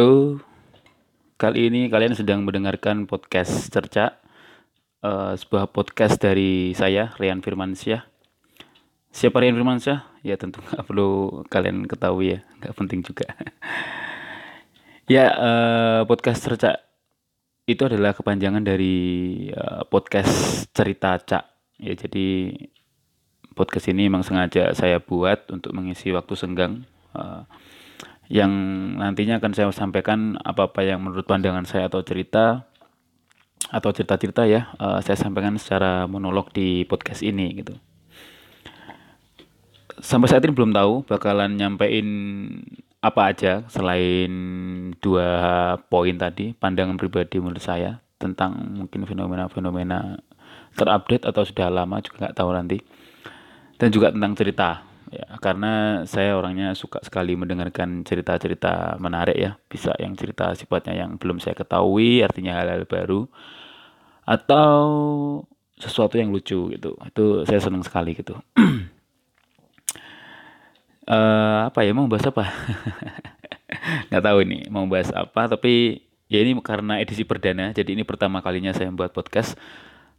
Halo, kali ini kalian sedang mendengarkan podcast Cerca, uh, sebuah podcast dari saya, Rian Firmansyah. Siapa Rian Firmansyah? Ya tentu nggak perlu kalian ketahui ya, nggak penting juga. ya, uh, podcast Cerca itu adalah kepanjangan dari uh, podcast Cerita Cak. Ya, jadi podcast ini memang sengaja saya buat untuk mengisi waktu senggang. Uh, yang nantinya akan saya sampaikan apa-apa yang menurut pandangan saya atau cerita atau cerita-cerita ya uh, saya sampaikan secara monolog di podcast ini gitu. Sampai saat ini belum tahu bakalan nyampein apa aja selain dua poin tadi pandangan pribadi menurut saya tentang mungkin fenomena-fenomena terupdate atau sudah lama juga nggak tahu nanti dan juga tentang cerita ya karena saya orangnya suka sekali mendengarkan cerita-cerita menarik ya. Bisa yang cerita sifatnya yang belum saya ketahui artinya hal-hal baru atau sesuatu yang lucu gitu. Itu saya senang sekali gitu. Uh, apa ya mau bahas apa? Nggak tahu ini mau bahas apa tapi ya ini karena edisi perdana jadi ini pertama kalinya saya membuat podcast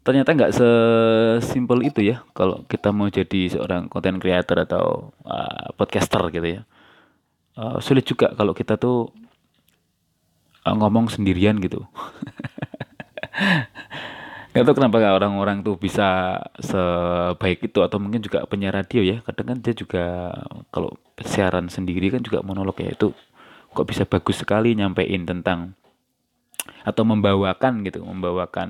ternyata nggak sesimpel itu ya kalau kita mau jadi seorang content creator atau uh, podcaster gitu ya. Uh, sulit juga kalau kita tuh uh, ngomong sendirian gitu. Nggak tahu kenapa orang-orang tuh bisa sebaik itu atau mungkin juga penyiar radio ya. Kadang kan dia juga kalau siaran sendiri kan juga monolog ya itu kok bisa bagus sekali nyampein tentang atau membawakan gitu membawakan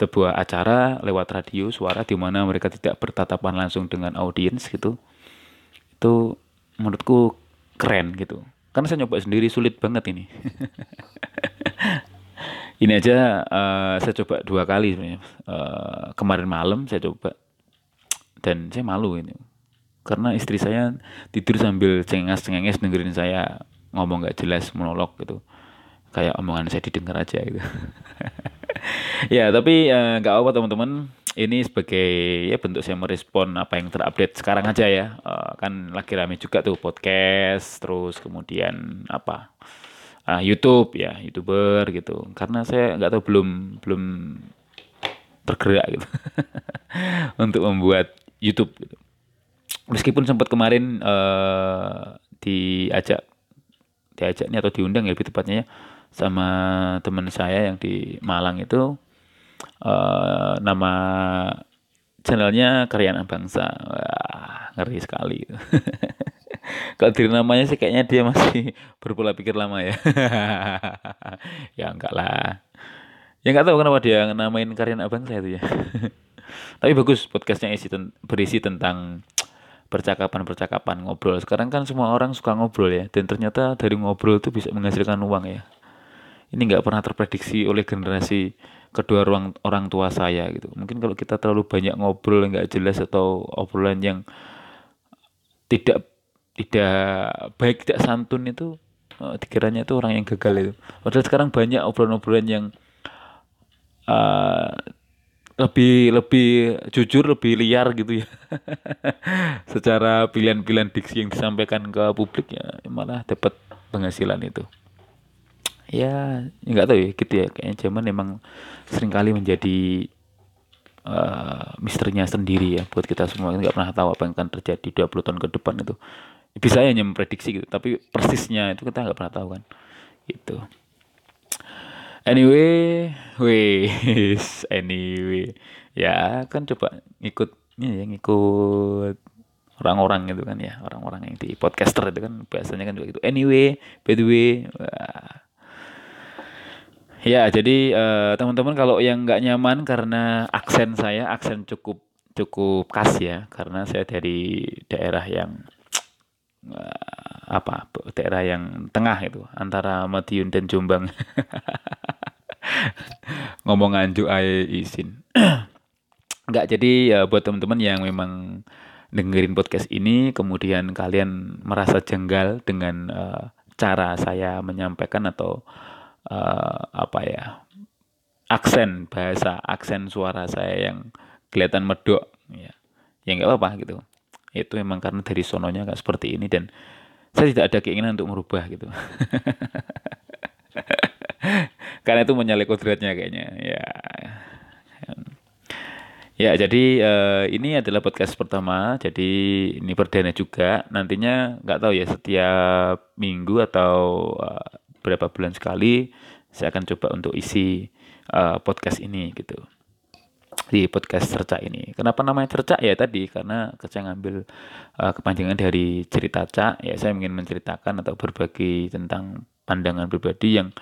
sebuah acara lewat radio suara di mana mereka tidak bertatapan langsung dengan audiens gitu. Itu menurutku keren gitu. Karena saya nyoba sendiri sulit banget ini. Ini aja uh, saya coba dua kali sebenarnya. Uh, kemarin malam saya coba dan saya malu ini karena istri saya tidur sambil cengas cengenges dengerin saya ngomong gak jelas monolog gitu. Kayak omongan saya didengar aja gitu ya tapi eh, nggak uh, apa teman-teman. Ini sebagai ya bentuk saya merespon apa yang terupdate sekarang aja ya. Uh, kan lagi rame juga tuh podcast terus kemudian apa uh, YouTube ya youtuber gitu. Karena saya nggak tahu belum belum tergerak gitu untuk membuat YouTube gitu. Meskipun sempat kemarin uh, diajak diajak nih atau diundang ya lebih tepatnya ya sama teman saya yang di Malang itu uh, nama channelnya Karyana Bangsa. Wah ngeri sekali. Kalau diri namanya sih kayaknya dia masih berpola pikir lama ya. Ya enggak lah. Ya enggak tahu kenapa dia namain Karyana Bangsa itu ya. Tapi bagus podcastnya isi ten berisi tentang percakapan-percakapan ngobrol. Sekarang kan semua orang suka ngobrol ya dan ternyata dari ngobrol itu bisa menghasilkan uang ya ini nggak pernah terprediksi oleh generasi kedua orang orang tua saya gitu. Mungkin kalau kita terlalu banyak ngobrol nggak jelas atau obrolan yang tidak tidak baik tidak santun itu uh, dikiranya itu orang yang gagal itu. Padahal sekarang banyak obrolan-obrolan yang uh, lebih lebih jujur lebih liar gitu ya. Secara pilihan-pilihan diksi yang disampaikan ke publik ya malah dapat penghasilan itu ya nggak tahu ya gitu ya. Kayaknya zaman memang sering kali menjadi uh, misterinya sendiri ya buat kita semua. Nggak pernah tahu apa yang akan terjadi 20 tahun ke depan itu. Bisa hanya memprediksi gitu tapi persisnya itu kita nggak pernah tahu kan gitu. Anyway wes anyway. Ya kan coba ngikutnya ya ngikut orang-orang gitu kan ya orang-orang yang di podcaster itu kan biasanya kan juga gitu. Anyway by the way wah, Ya, jadi uh, teman-teman kalau yang nggak nyaman karena aksen saya, aksen cukup cukup khas ya, karena saya dari daerah yang uh, apa, daerah yang tengah itu antara Madiun dan Jombang. Ngomong anju ae izin. Nggak jadi ya buat teman-teman yang memang dengerin podcast ini, kemudian kalian merasa jenggal dengan uh, cara saya menyampaikan atau uh, apa ya aksen bahasa aksen suara saya yang kelihatan medok ya ya nggak apa-apa gitu itu memang karena dari sononya nggak seperti ini dan saya tidak ada keinginan untuk merubah gitu karena itu menyalahi kodratnya kayaknya ya Ya, jadi uh, ini adalah podcast pertama. Jadi ini perdana juga. Nantinya nggak tahu ya setiap minggu atau uh, berapa bulan sekali saya akan coba untuk isi uh, podcast ini gitu. Di podcast cerca ini. Kenapa namanya cerca ya tadi karena saya ngambil uh, kepanjangan dari cerita Cak. Ya saya ingin menceritakan atau berbagi tentang pandangan pribadi yang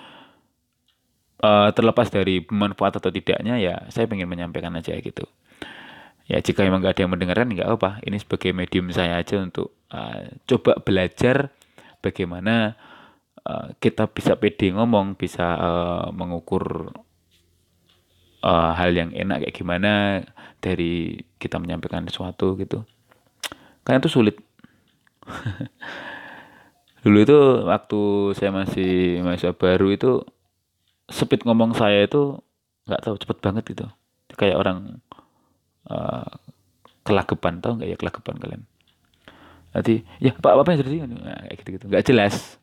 uh, terlepas dari manfaat atau tidaknya ya saya ingin menyampaikan aja gitu ya jika memang gak ada yang mendengarkan nggak apa ini sebagai medium saya aja untuk uh, coba belajar bagaimana uh, kita bisa pede ngomong bisa uh, mengukur uh, hal yang enak kayak gimana dari kita menyampaikan sesuatu gitu. Karena itu sulit. Dulu itu waktu saya masih mahasiswa baru itu speed ngomong saya itu nggak tahu cepet banget gitu. Kayak orang uh, kelagepan tau nggak ya kelagepan kalian? Nanti ya pak apa yang terjadi nah, kayak gitu gitu nggak jelas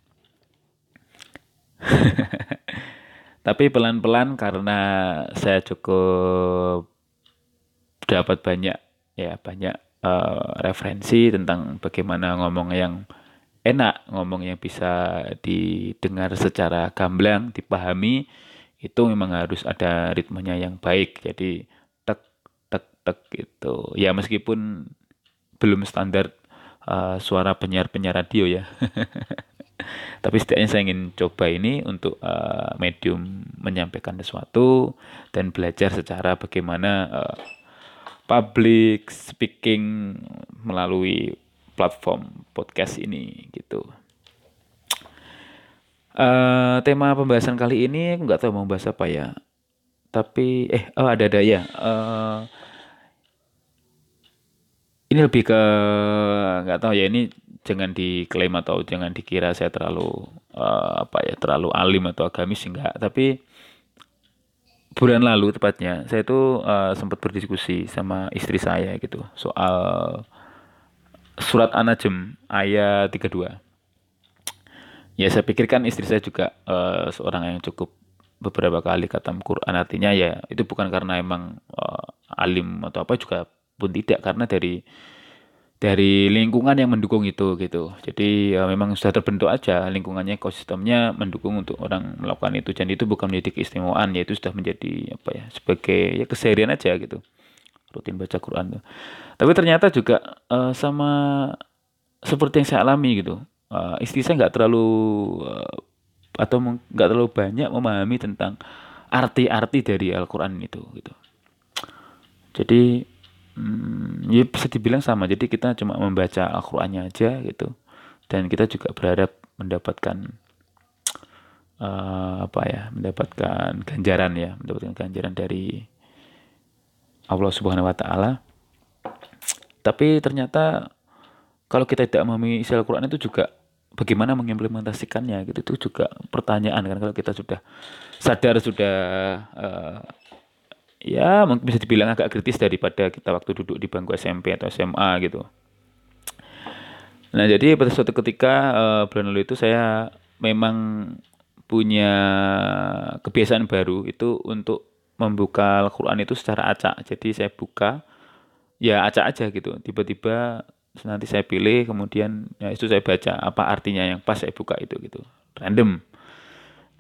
tapi pelan-pelan karena saya cukup dapat banyak ya banyak uh, referensi tentang bagaimana ngomong yang enak ngomong yang bisa didengar secara gamblang dipahami itu memang harus ada ritmenya yang baik. Jadi tek gitu. Ya meskipun belum standar uh, suara penyiar-penyiar radio ya tapi setidaknya saya ingin coba ini untuk uh, medium menyampaikan sesuatu dan belajar secara bagaimana uh, public speaking melalui platform podcast ini gitu. Uh, tema pembahasan kali ini nggak tahu mau bahas apa ya. Tapi eh oh ada ada ya. Uh, ini lebih ke nggak tahu ya ini jangan diklaim atau jangan dikira saya terlalu uh, apa ya terlalu alim atau agamis enggak. Tapi bulan lalu tepatnya saya itu uh, sempat berdiskusi sama istri saya gitu soal surat An-Najm ayat 32 ya saya pikirkan istri saya juga uh, seorang yang cukup beberapa kali kata Quran. Artinya ya itu bukan karena emang uh, alim atau apa juga pun tidak. Karena dari dari lingkungan yang mendukung itu gitu. Jadi ya memang sudah terbentuk aja lingkungannya ekosistemnya mendukung untuk orang melakukan itu dan itu bukan menjadi keistimewaan yaitu sudah menjadi apa ya sebagai ya keseharian aja gitu. Rutin baca Quran tuh. Tapi ternyata juga uh, sama seperti yang saya alami gitu. Uh, istri saya nggak terlalu uh, atau nggak terlalu banyak memahami tentang arti-arti dari Al-Quran itu gitu. Jadi Hmm, ya bisa dibilang sama. Jadi kita cuma membaca Al-Qur'annya aja gitu. Dan kita juga berharap mendapatkan uh, apa ya? Mendapatkan ganjaran ya, mendapatkan ganjaran dari Allah Subhanahu wa taala. Tapi ternyata kalau kita tidak memahami isi Al-Qur'an itu juga bagaimana mengimplementasikannya gitu itu juga pertanyaan kan kalau kita sudah sadar sudah uh, ya mungkin bisa dibilang agak kritis daripada kita waktu duduk di bangku SMP atau SMA gitu. Nah jadi pada suatu ketika uh, bulan lalu itu saya memang punya kebiasaan baru itu untuk membuka Al-Quran itu secara acak. Jadi saya buka ya acak aja gitu. Tiba-tiba nanti saya pilih kemudian ya itu saya baca apa artinya yang pas saya buka itu gitu. Random.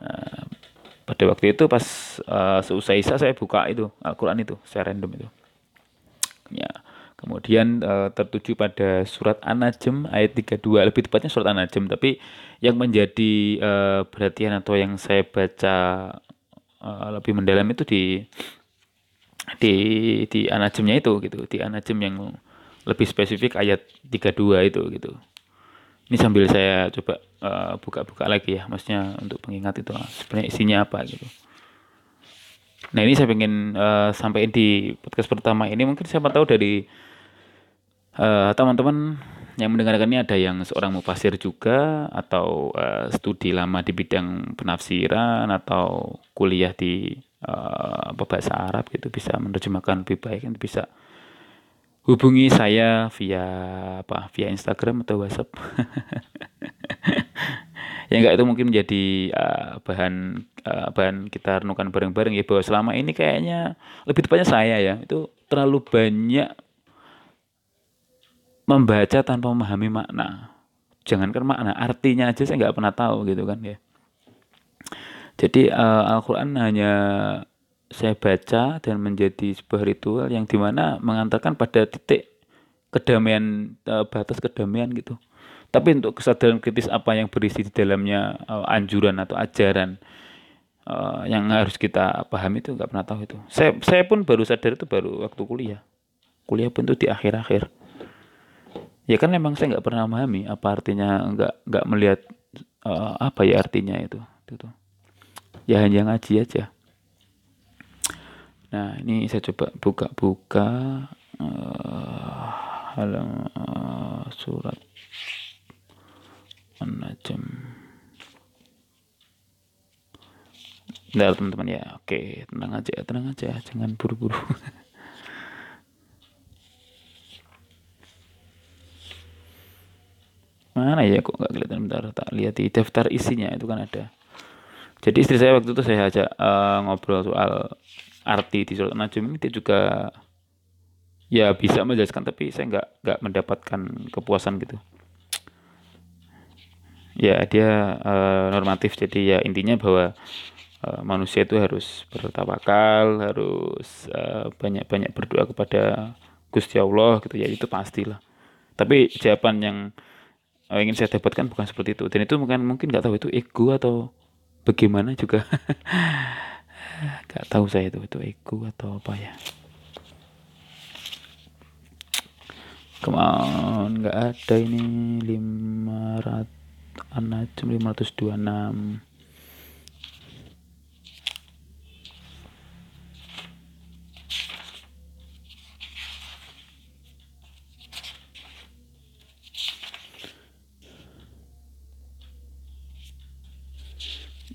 Nah, pada waktu itu pas uh, seusai Isa saya buka itu Al-Quran itu saya random itu. Ya kemudian uh, tertuju pada surat An-Najm ayat 32 lebih tepatnya surat An-Najm tapi yang menjadi uh, perhatian atau yang saya baca uh, lebih mendalam itu di di di An-Najmnya itu gitu. Di An-Najm yang lebih spesifik ayat 32 itu gitu ini sambil saya coba eh, buka-buka uh, lagi ya maksudnya untuk pengingat itu sebenarnya isinya apa gitu. Nah ini saya ingin uh, sampaikan di podcast pertama ini mungkin siapa tahu dari uh, teman-teman yang mendengarkan ini ada yang seorang mufasir juga atau uh, studi lama di bidang penafsiran atau kuliah di uh, bahasa Arab gitu bisa menerjemahkan lebih baik bisa hubungi saya via apa? Via Instagram atau WhatsApp. Ya enggak itu mungkin menjadi uh, bahan uh, bahan kita renungkan bareng-bareng ya bahwa selama ini kayaknya lebih tepatnya saya ya itu terlalu banyak membaca tanpa memahami makna. Jangankan makna artinya aja saya nggak pernah tahu gitu kan ya. Jadi uh, Al-Quran hanya saya baca dan menjadi sebuah ritual yang di mana mengantarkan pada titik kedamaian uh, batas kedamaian gitu. Tapi untuk kesadaran kritis apa yang berisi di dalamnya uh, anjuran atau ajaran uh, yang harus kita pahami itu nggak pernah tahu itu. Saya saya pun baru sadar itu baru waktu kuliah. Kuliah pun itu di akhir-akhir. Ya kan memang saya nggak pernah memahami apa artinya nggak nggak melihat uh, apa ya artinya itu itu ya hanya ngaji aja nah ini saya coba buka-buka uh, halaman uh, surat An-Najm. Bentar teman-teman ya. Oke tenang aja tenang aja. Jangan buru-buru. Mana ya kok nggak kelihatan? Bentar tak lihat di daftar isinya. Itu kan ada. Jadi istri saya waktu itu saya ajak uh, ngobrol soal arti di surat najm ini dia juga ya bisa menjelaskan tapi saya nggak nggak mendapatkan kepuasan gitu. Ya dia uh, normatif. Jadi ya intinya bahwa uh, manusia itu harus bertawakal harus banyak-banyak uh, berdoa kepada Gusti Allah gitu. Ya itu pastilah. Tapi jawaban yang uh, ingin saya dapatkan bukan seperti itu. Dan itu mungkin mungkin nggak tahu itu ego atau bagaimana juga nggak tahu saya itu itu ego atau apa ya. Come nggak ada ini 500 anak 526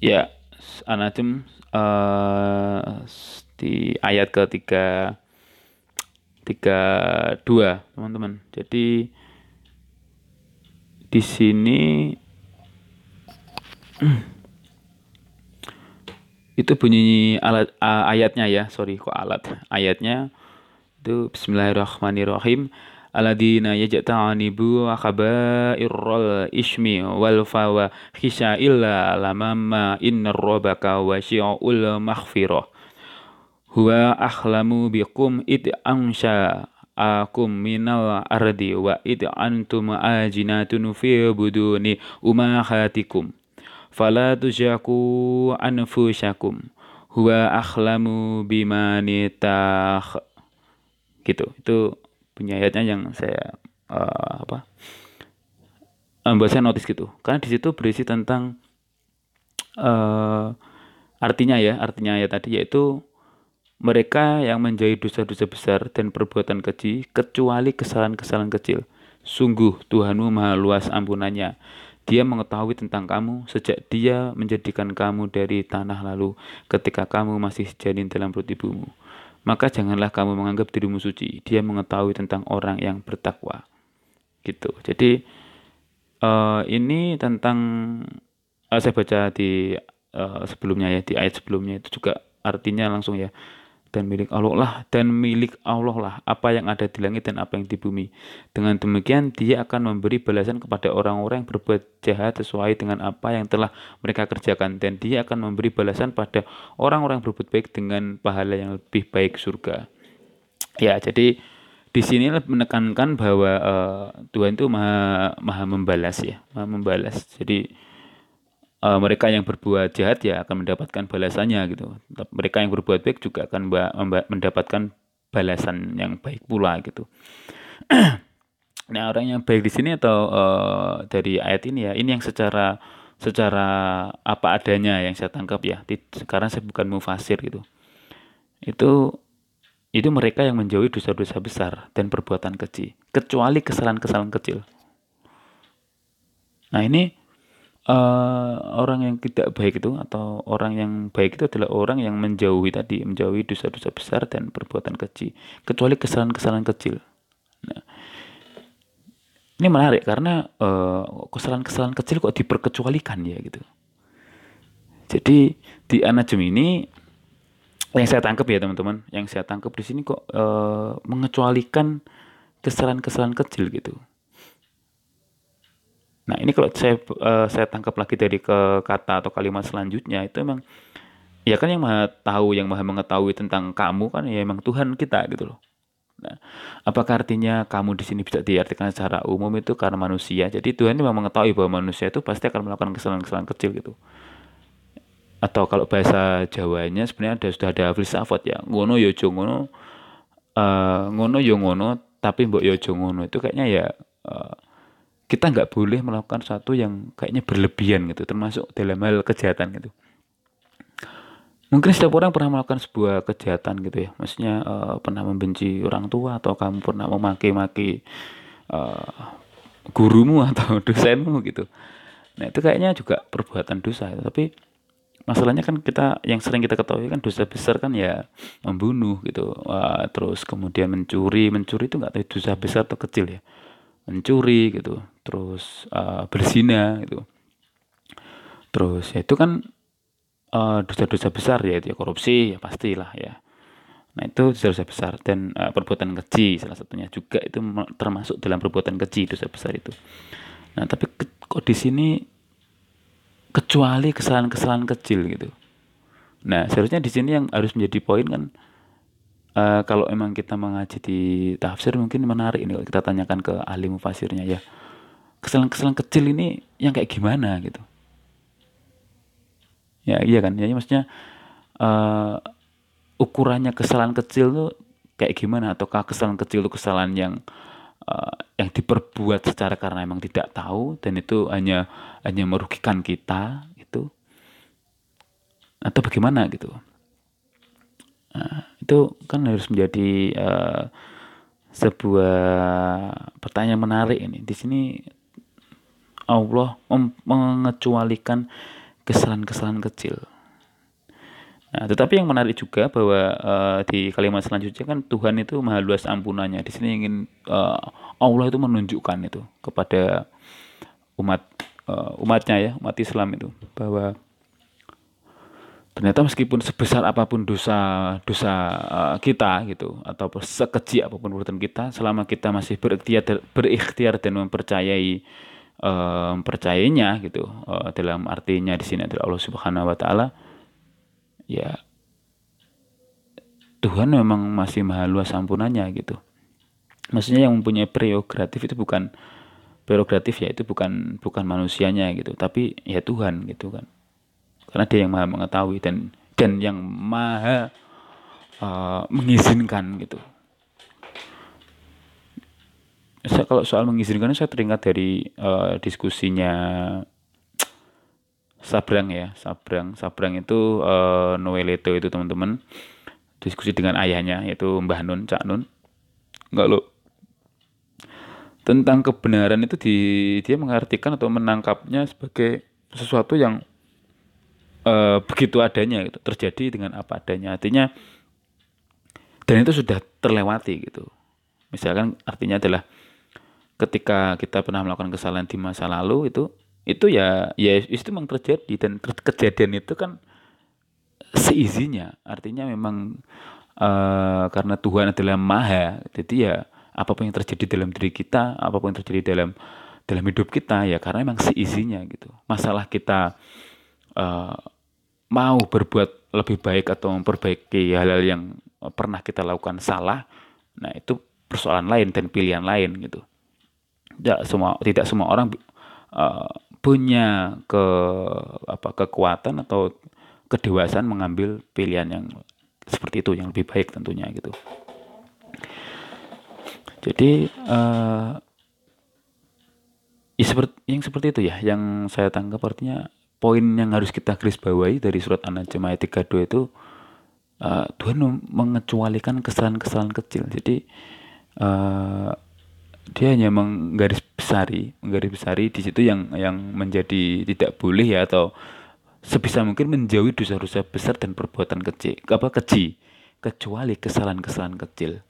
Ya, Anajem uh, di ayat ketiga tiga dua teman-teman. Jadi di sini itu bunyi alat uh, ayatnya ya, sorry kok alat? Ayatnya itu Bismillahirrahmanirrahim aladina yajta'anibu khaba'irral ismi wal fawa khisha illa lamamma innar rabbaka wasi'ul maghfirah. Huwa akhlamu bikum id ansha akum minal ardi wa id antum ajinatun fi buduni umahatikum fala tujaku anfusakum. Huwa akhlamu bimanitah gitu. Itu punya ayatnya yang saya uh, apa membuat saya notice gitu. Karena di situ berisi tentang uh, artinya ya artinya ya tadi yaitu mereka yang menjadi dosa-dosa besar dan perbuatan keji kecuali kesalahan-kesalahan kecil. Sungguh Tuhanmu maha luas ampunannya. Dia mengetahui tentang kamu sejak dia menjadikan kamu dari tanah lalu ketika kamu masih janin dalam perut ibumu maka janganlah kamu menganggap dirimu suci. Dia mengetahui tentang orang yang bertakwa. Gitu. Jadi uh, ini tentang uh, saya baca di uh, sebelumnya ya di ayat sebelumnya itu juga artinya langsung ya dan milik Allah lah dan milik Allah lah apa yang ada di langit dan apa yang di bumi. Dengan demikian dia akan memberi balasan kepada orang-orang yang berbuat jahat sesuai dengan apa yang telah mereka kerjakan dan dia akan memberi balasan pada orang-orang yang berbuat baik dengan pahala yang lebih baik surga. Ya, jadi di sini menekankan bahwa uh, Tuhan itu maha maha membalas ya, maha membalas. Jadi uh, mereka yang berbuat jahat ya akan mendapatkan balasannya gitu. Mereka yang berbuat baik juga akan mendapatkan balasan yang baik pula gitu. nah orang yang baik di sini atau uh, dari ayat ini ya ini yang secara secara apa adanya yang saya tangkap ya. Sekarang saya bukan mufasir gitu. Itu itu mereka yang menjauhi dosa-dosa besar dan perbuatan kecil, kecuali kesalahan-kesalahan kecil. Nah ini uh, orang yang tidak baik itu atau orang yang baik itu adalah orang yang menjauhi tadi, menjauhi dosa-dosa besar dan perbuatan kecil, kecuali kesalahan-kesalahan kecil. Nah, ini menarik karena uh, kesalahan-kesalahan kecil kok diperkecualikan ya gitu. Jadi di anajem ini yang saya tangkap ya teman-teman, yang saya tangkap di sini kok uh, mengecualikan kesalahan-kesalahan kecil gitu. Nah ini kalau saya uh, saya tangkap lagi dari ke kata atau kalimat selanjutnya itu emang ya kan yang maha tahu, yang maha mengetahui tentang kamu kan ya emang Tuhan kita gitu loh. Nah, apakah artinya kamu di sini bisa diartikan secara umum itu karena manusia? Jadi Tuhan memang mengetahui bahwa manusia itu pasti akan melakukan kesalahan-kesalahan kecil gitu. Atau kalau bahasa Jawanya sebenarnya ada sudah ada filsafat ya. Ngono yo ya ngono. Uh, ngono yo ya ngono, tapi mbok yo ya ngono itu kayaknya ya uh, kita nggak boleh melakukan sesuatu yang kayaknya berlebihan gitu, termasuk dalam hal kejahatan gitu. Mungkin setiap orang pernah melakukan sebuah kejahatan gitu ya. Maksudnya uh, pernah membenci orang tua atau kamu pernah memaki-maki uh, gurumu atau dosenmu gitu. Nah itu kayaknya juga perbuatan dosa gitu. tapi masalahnya kan kita yang sering kita ketahui kan dosa besar kan ya membunuh gitu. Uh, terus kemudian mencuri. Mencuri itu nggak tahu dosa besar atau kecil ya. Mencuri gitu terus uh, berzina gitu. Terus ya itu kan eh, dosa-dosa besar ya itu ya korupsi ya pastilah ya. Nah itu dosa-dosa besar dan uh, perbuatan keji salah satunya juga itu termasuk dalam perbuatan keji dosa besar itu. Nah tapi ke, kok di sini kecuali kesalahan-kesalahan kecil gitu. Nah seharusnya di sini yang harus menjadi poin kan uh, kalau emang kita mengaji di tafsir mungkin menarik ini kalau kita tanyakan ke ahli mufasirnya ya kesalahan-kesalahan kecil ini yang kayak gimana gitu Ya iya kan, jadi maksudnya uh, ukurannya kesalahan kecil tuh kayak gimana? Ataukah kesalahan kecil itu kesalahan yang uh, yang diperbuat secara karena emang tidak tahu dan itu hanya hanya merugikan kita itu atau bagaimana gitu? Nah, itu kan harus menjadi uh, sebuah pertanyaan menarik ini. Di sini Allah mengecualikan kesalahan-kesalahan kecil. Nah, tetapi yang menarik juga bahwa uh, di kalimat selanjutnya kan Tuhan itu maha luas ampunannya. Di sini ingin uh, Allah itu menunjukkan itu kepada umat uh, umatnya ya, umat Islam itu bahwa ternyata meskipun sebesar apa pun dosa dosa uh, kita gitu atau sekeji apa pun perbuatan kita, selama kita masih berikhtiar berikhtiar dan mempercayai uh, percayanya gitu uh, dalam artinya di sini adalah Allah Subhanahu wa taala. Ya Tuhan memang masih maha luas ampunannya gitu. Maksudnya yang mempunyai prerogatif itu bukan prerogatif ya itu bukan bukan manusianya gitu tapi ya Tuhan gitu kan. Karena dia yang maha mengetahui dan dan yang maha uh, mengizinkan gitu saya, kalau soal mengizinkan saya teringat dari uh, diskusinya Sabrang ya Sabrang. Sabrang itu uh, Noeleto itu teman-teman diskusi dengan ayahnya yaitu Mbah Nun Cak Nun. Enggak lo tentang kebenaran itu di dia mengartikan atau menangkapnya sebagai sesuatu yang uh, begitu adanya gitu. Terjadi dengan apa adanya. Artinya dan itu sudah terlewati gitu. Misalkan artinya adalah ketika kita pernah melakukan kesalahan di masa lalu itu itu ya ya itu memang terjadi dan kejadian itu kan seizinya artinya memang uh, karena Tuhan adalah maha jadi ya apa pun yang terjadi dalam diri kita apa pun yang terjadi dalam dalam hidup kita ya karena memang seizinya gitu. Masalah kita uh, mau berbuat lebih baik atau memperbaiki hal-hal yang pernah kita lakukan salah nah itu persoalan lain dan pilihan lain gitu tidak semua tidak semua orang uh, punya ke apa kekuatan atau kedewasaan mengambil pilihan yang seperti itu yang lebih baik tentunya gitu. Jadi uh, ya seperti yang seperti itu ya yang saya tangkap artinya poin yang harus kita garis bawahi dari surat An-Najm ayat 32 itu uh, Tuhan mengecualikan kesalahan-kesalahan kecil. Jadi dia hanya menggaris besari, menggaris besari di situ yang yang menjadi tidak boleh ya atau sebisa mungkin menjauhi dosa-dosa besar dan perbuatan kecil, apa keji, kecuali kesalahan-kesalahan kecil.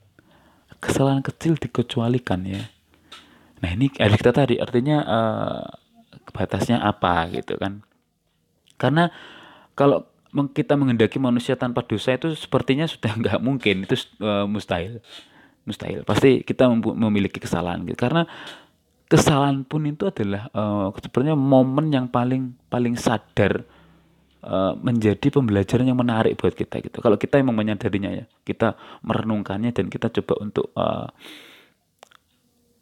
Kesalahan kecil dikecualikan ya. Nah ini harus kita tadi artinya uh, batasnya apa gitu kan. Karena kalau kita menghendaki manusia tanpa dosa itu sepertinya sudah nggak mungkin itu uh, mustahil mustahil. Pasti kita memiliki kesalahan gitu. Karena kesalahan pun itu adalah uh, sebenarnya momen yang paling paling sadar uh, menjadi pembelajaran yang menarik buat kita gitu. Kalau kita emang menyadarinya ya kita merenungkannya dan kita coba untuk uh,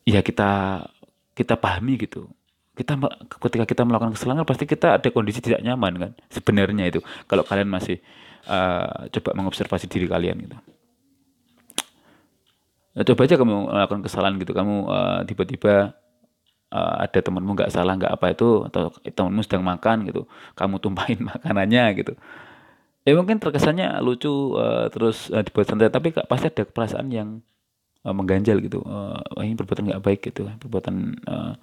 ya kita kita pahami gitu. Kita ketika kita melakukan kesalahan pasti kita ada kondisi tidak nyaman kan sebenarnya itu. Kalau kalian masih uh, coba mengobservasi diri kalian gitu nah, coba aja kamu melakukan kesalahan gitu. Kamu uh, tiba-tiba uh, ada temanmu nggak salah nggak apa itu atau temanmu sedang makan gitu. Kamu tumpahin makanannya gitu. Ya mungkin terkesannya lucu uh, terus uh, dibuat santai. Tapi pasti ada perasaan yang uh, mengganjal gitu. Uh, ini perbuatan nggak baik gitu perbuatan uh,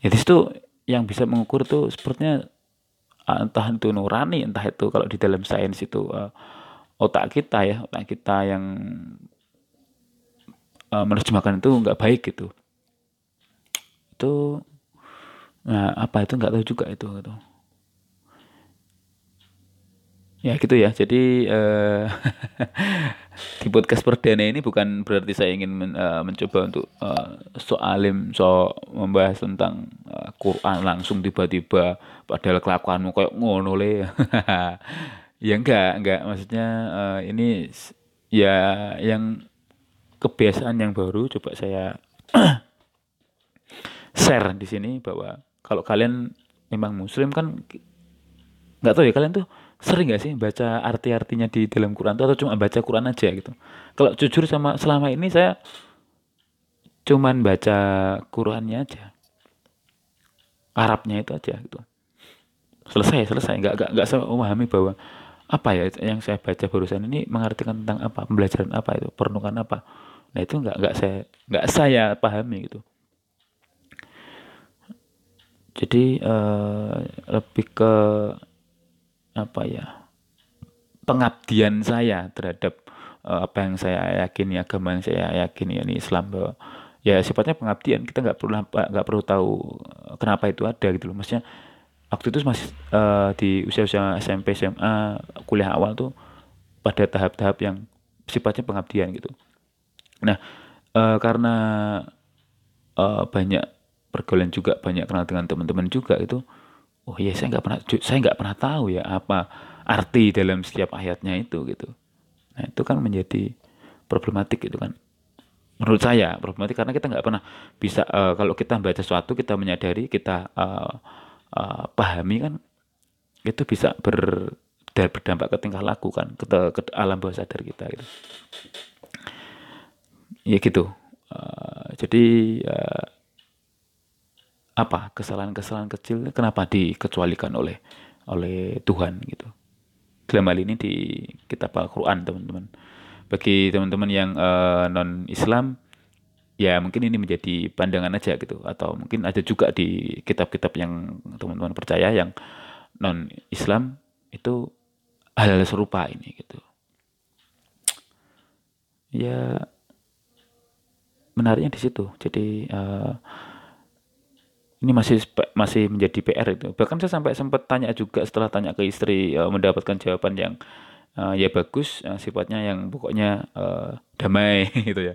ya di situ yang bisa mengukur tuh sepertinya entah itu nurani entah itu kalau di dalam sains itu uh, otak kita ya otak kita yang uh, menerjemahkan itu nggak baik gitu itu nah apa itu nggak tahu juga itu gitu Ya gitu ya. Jadi uh, di podcast perdana ini bukan berarti saya ingin men, uh, mencoba untuk uh, so alim, so membahas tentang uh, Quran langsung tiba-tiba padahal kelakuanmu kayak ngono le. ya enggak, enggak. Maksudnya uh, ini ya yang kebiasaan yang baru coba saya share di sini bahwa kalau kalian memang muslim kan nggak tahu ya kalian tuh sering gak sih baca arti-artinya di dalam Quran atau cuma baca Quran aja gitu? Kalau jujur sama selama ini saya cuman baca Qurannya aja. Arabnya itu aja gitu. Selesai selesai. Nggak nggak nggak saya memahami bahwa apa ya yang saya baca barusan ini mengartikan tentang apa? Pembelajaran apa itu? Perenungan apa nah itu nggak nggak saya nggak saya pahami gitu. Jadi uh, lebih ke apa ya pengabdian saya terhadap uh, apa yang saya yakini agama yang saya yakini ini Islam bahwa ya sifatnya pengabdian. Kita nggak perlu nggak perlu tahu kenapa itu ada gitu loh. Maksudnya waktu itu masih uh, di usia-usia SMP SMA kuliah awal tuh pada tahap-tahap yang sifatnya pengabdian gitu nah uh, karena uh, banyak pergaulan juga banyak kenal dengan teman-teman juga itu oh iya saya nggak pernah saya nggak pernah tahu ya apa arti dalam setiap ayatnya itu gitu. Nah itu kan menjadi problematik itu kan. Menurut saya problematik karena kita nggak pernah bisa uh, kalau kita baca sesuatu kita menyadari kita uh, uh, pahami kan itu bisa ber berdampak ke tingkah laku kan ke, ke alam bawah sadar kita gitu ya gitu. Uh, jadi uh, apa kesalahan-kesalahan kecil kenapa dikecualikan oleh oleh Tuhan gitu. Dalam hal ini di kitab Al-Quran teman-teman. Bagi teman-teman yang uh, eh, non Islam ya mungkin ini menjadi pandangan aja gitu. Atau mungkin ada juga di kitab-kitab yang teman-teman percaya yang non Islam itu hal, -hal serupa ini gitu. Ya menariknya di situ jadi uh, ini masih masih menjadi PR itu. Bahkan saya sampai sempat tanya juga setelah tanya ke istri uh, mendapatkan jawaban yang uh, ya bagus, uh, sifatnya yang pokoknya uh, damai gitu ya.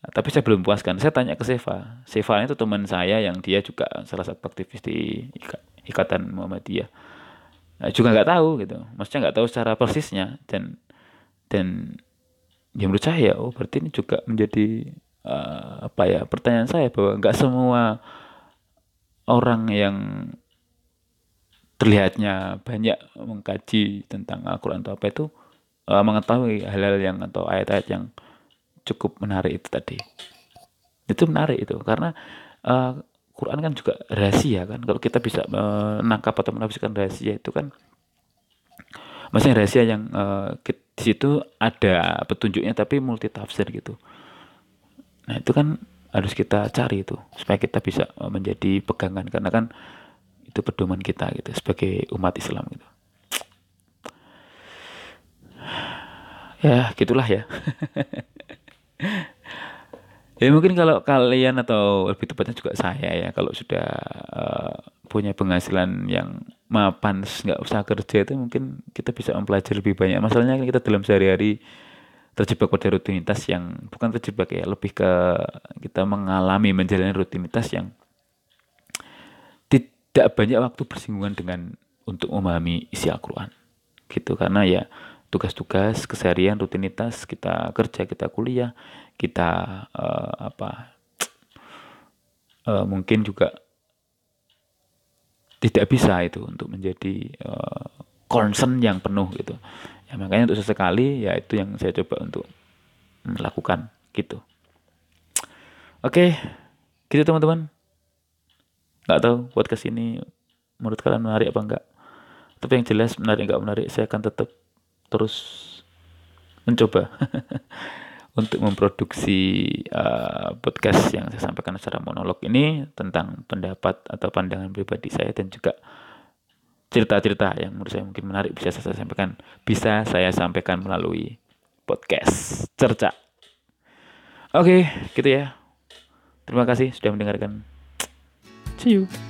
Tapi saya belum puaskan. Saya tanya ke Seva. Seva itu teman saya yang dia juga salah satu aktivis di Ikatan Muhammadiyah. Nah, juga nggak tahu gitu. Maksudnya nggak tahu secara persisnya dan dan ya menurut saya oh berarti ini juga menjadi apa ya pertanyaan saya bahwa nggak semua orang yang terlihatnya banyak mengkaji tentang Al-Quran atau apa itu uh, mengetahui hal-hal yang atau ayat-ayat yang cukup menarik itu tadi. Itu menarik itu karena uh, Quran kan juga rahasia kan. Kalau kita bisa menangkap atau menafsirkan rahasia itu kan maksudnya rahasia yang uh, di situ ada petunjuknya tapi multi tafsir gitu nah itu kan harus kita cari itu supaya kita bisa eh, menjadi pegangan. Karena kan itu pedoman kita gitu sebagai umat Islam gitu. Ya gitulah ya. Ya mungkin kalau kalian atau lebih tepatnya juga saya ya kalau sudah uh, punya penghasilan yang mapan nggak usah kerja itu mungkin kita bisa mempelajari lebih banyak. Masalahnya kan kita dalam sehari-hari terjebak pada rutinitas yang bukan terjebak ya lebih ke kita mengalami menjalani rutinitas yang tidak banyak waktu bersinggungan dengan untuk memahami isi Al-Quran. Gitu karena ya tugas-tugas keseharian rutinitas kita kerja kita kuliah kita uh, apa uh, mungkin juga tidak bisa itu untuk menjadi uh, concern yang penuh gitu ya makanya untuk sesekali ya itu yang saya coba untuk melakukan gitu. Oke gitu teman-teman. Nggak tahu buat ke sini menurut kalian menarik apa enggak tapi yang jelas menarik nggak menarik saya akan tetap terus mencoba untuk memproduksi uh, podcast yang saya sampaikan secara monolog ini tentang pendapat atau pandangan pribadi saya dan juga cerita-cerita yang menurut saya mungkin menarik bisa saya sampaikan bisa saya sampaikan melalui podcast cerca. Oke gitu ya. Terima kasih sudah mendengarkan. See you